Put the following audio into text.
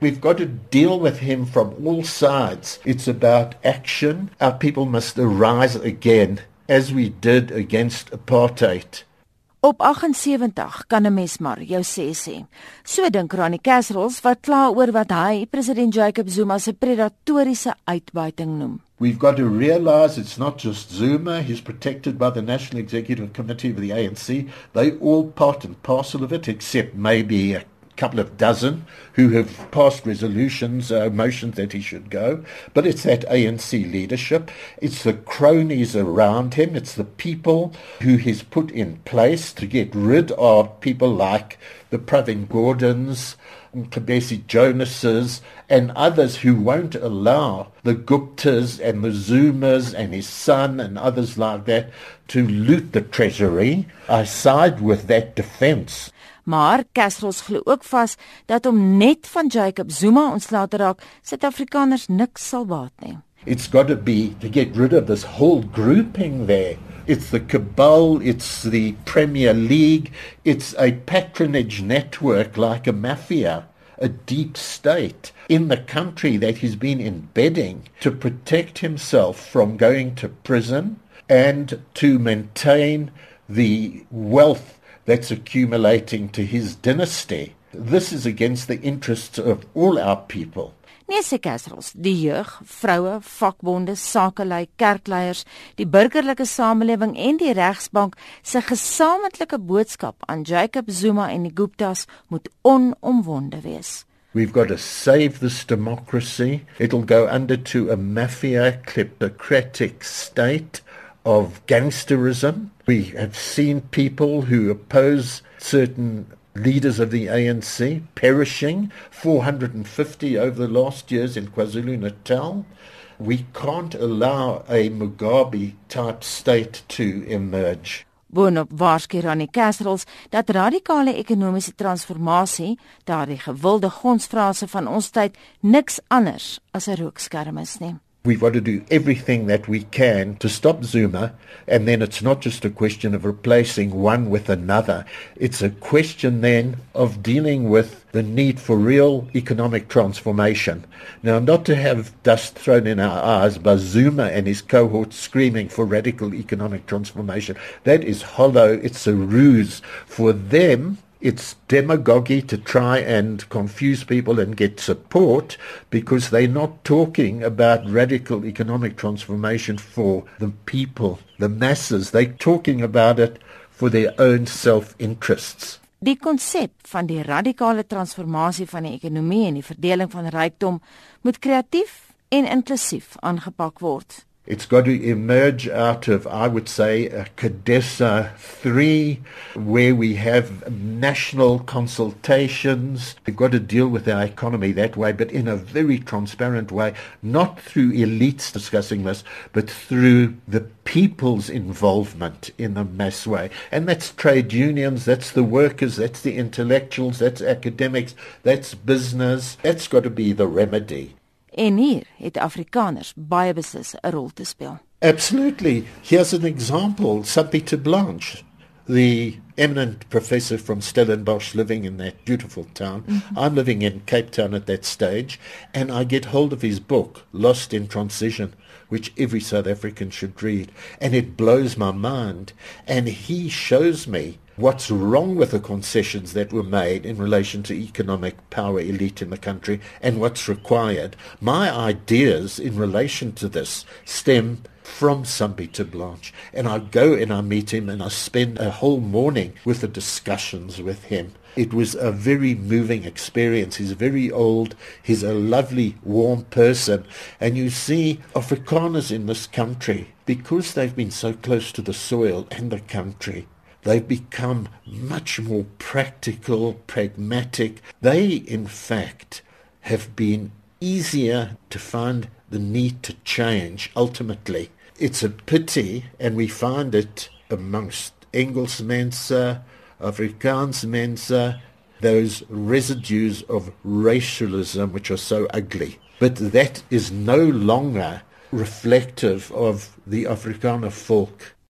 We've got to deal with him from all sides. It's about action. Our people must arise again as we did against apartheid. Op 78 kan 'n mens maar jou sê sê. So dink Ronnie Casserols wat kla oor wat hy president Jacob Zuma se predatoriese uitbuiting noem. We've got to realize it's not just Zuma, he's protected by the National Executive Committee of the ANC. They all part and parcel of it except maybe a couple of dozen who have passed resolutions, uh, motions that he should go. But it's that ANC leadership. It's the cronies around him. It's the people who he's put in place to get rid of people like the Pravin Gordhans, Kabesi Jonases, and others who won't allow the Guptas and the Zumas and his son and others like that to loot the treasury. I side with that defense. Maar Castros glo ook vas dat om net van Jacob Zuma ontslae te raak, Suid-Afrikaners niks sal baat nie. It's got to be to get rid of this whole grouping there. It's the cabal, it's the Premier League, it's a patronage network like a mafia, a deep state in the country that he's been embedding to protect himself from going to prison and to maintain the wealth that's accumulating to his dynasty. This is against the interests of all our people. Nee se Castros, die jeug, vroue, vakbonde, sakelei, kerkleiers, die burgerlike samelewing en die regsbank se gesamentlike boodskap aan Jacob Zuma en die Guptas moet onomwonde wees. We've got to save this democracy. It'll go under to a mafia kleptocratic state of gangsterism. We have seen people who oppose certain leaders of the ANC perishing, 450 over the last years in KwaZulu-Natal. We can't allow a Mugabe type state to emerge. Boonop waarskynlik aan die Casserols dat radikale ekonomiese transformasie, daardie gewilde gonsfrase van ons tyd, niks anders as 'n rookskerm is nie. We've got to do everything that we can to stop Zuma, and then it's not just a question of replacing one with another. It's a question then of dealing with the need for real economic transformation. Now, not to have dust thrown in our eyes by Zuma and his cohorts screaming for radical economic transformation. That is hollow. It's a ruse for them it's demagogy to try and confuse people and get support because they're not talking about radical economic transformation for the people, the masses. They're talking about it for their own self-interests. Die konsep van die radikale transformasie van die ekonomie en die verdeling van rykdom moet kreatief en inklusief aangepak word. It's got to emerge out of, I would say, a CODESA 3, where we have national consultations. We've got to deal with our economy that way, but in a very transparent way, not through elites discussing this, but through the people's involvement in a mass way. And that's trade unions, that's the workers, that's the intellectuals, that's academics, that's business. That's got to be the remedy. En hier het Afrikaners baie beslis 'n rol te speel. Absolutely. Here's an example, Sampie Terreblanche, the eminent professor from Stellenbosch living in that beautiful town. Mm-hmm. I'm living in Cape Town at that stage, and I get hold of his book, Lost in Transition, which every South African should read, and it blows my mind. And he shows me what's wrong with the concessions that were made in relation to economic power elite in the country and what's required. My ideas in relation to this stem from Sampie Terreblanche. And I go and I meet him and I spend a whole morning with the discussions with him. It was a very moving experience. He's very old. He's a lovely, warm person. And you see Afrikaners in this country, because they've been so close to the soil and the country, They've become much more practical, pragmatic. They, in fact, have been easier to find the need to change ultimately. It's a pity, and we find it amongst Engelsmense, Afrikaansmense, those residues of racialism which are so ugly. But that is no longer reflective of the Afrikaner folk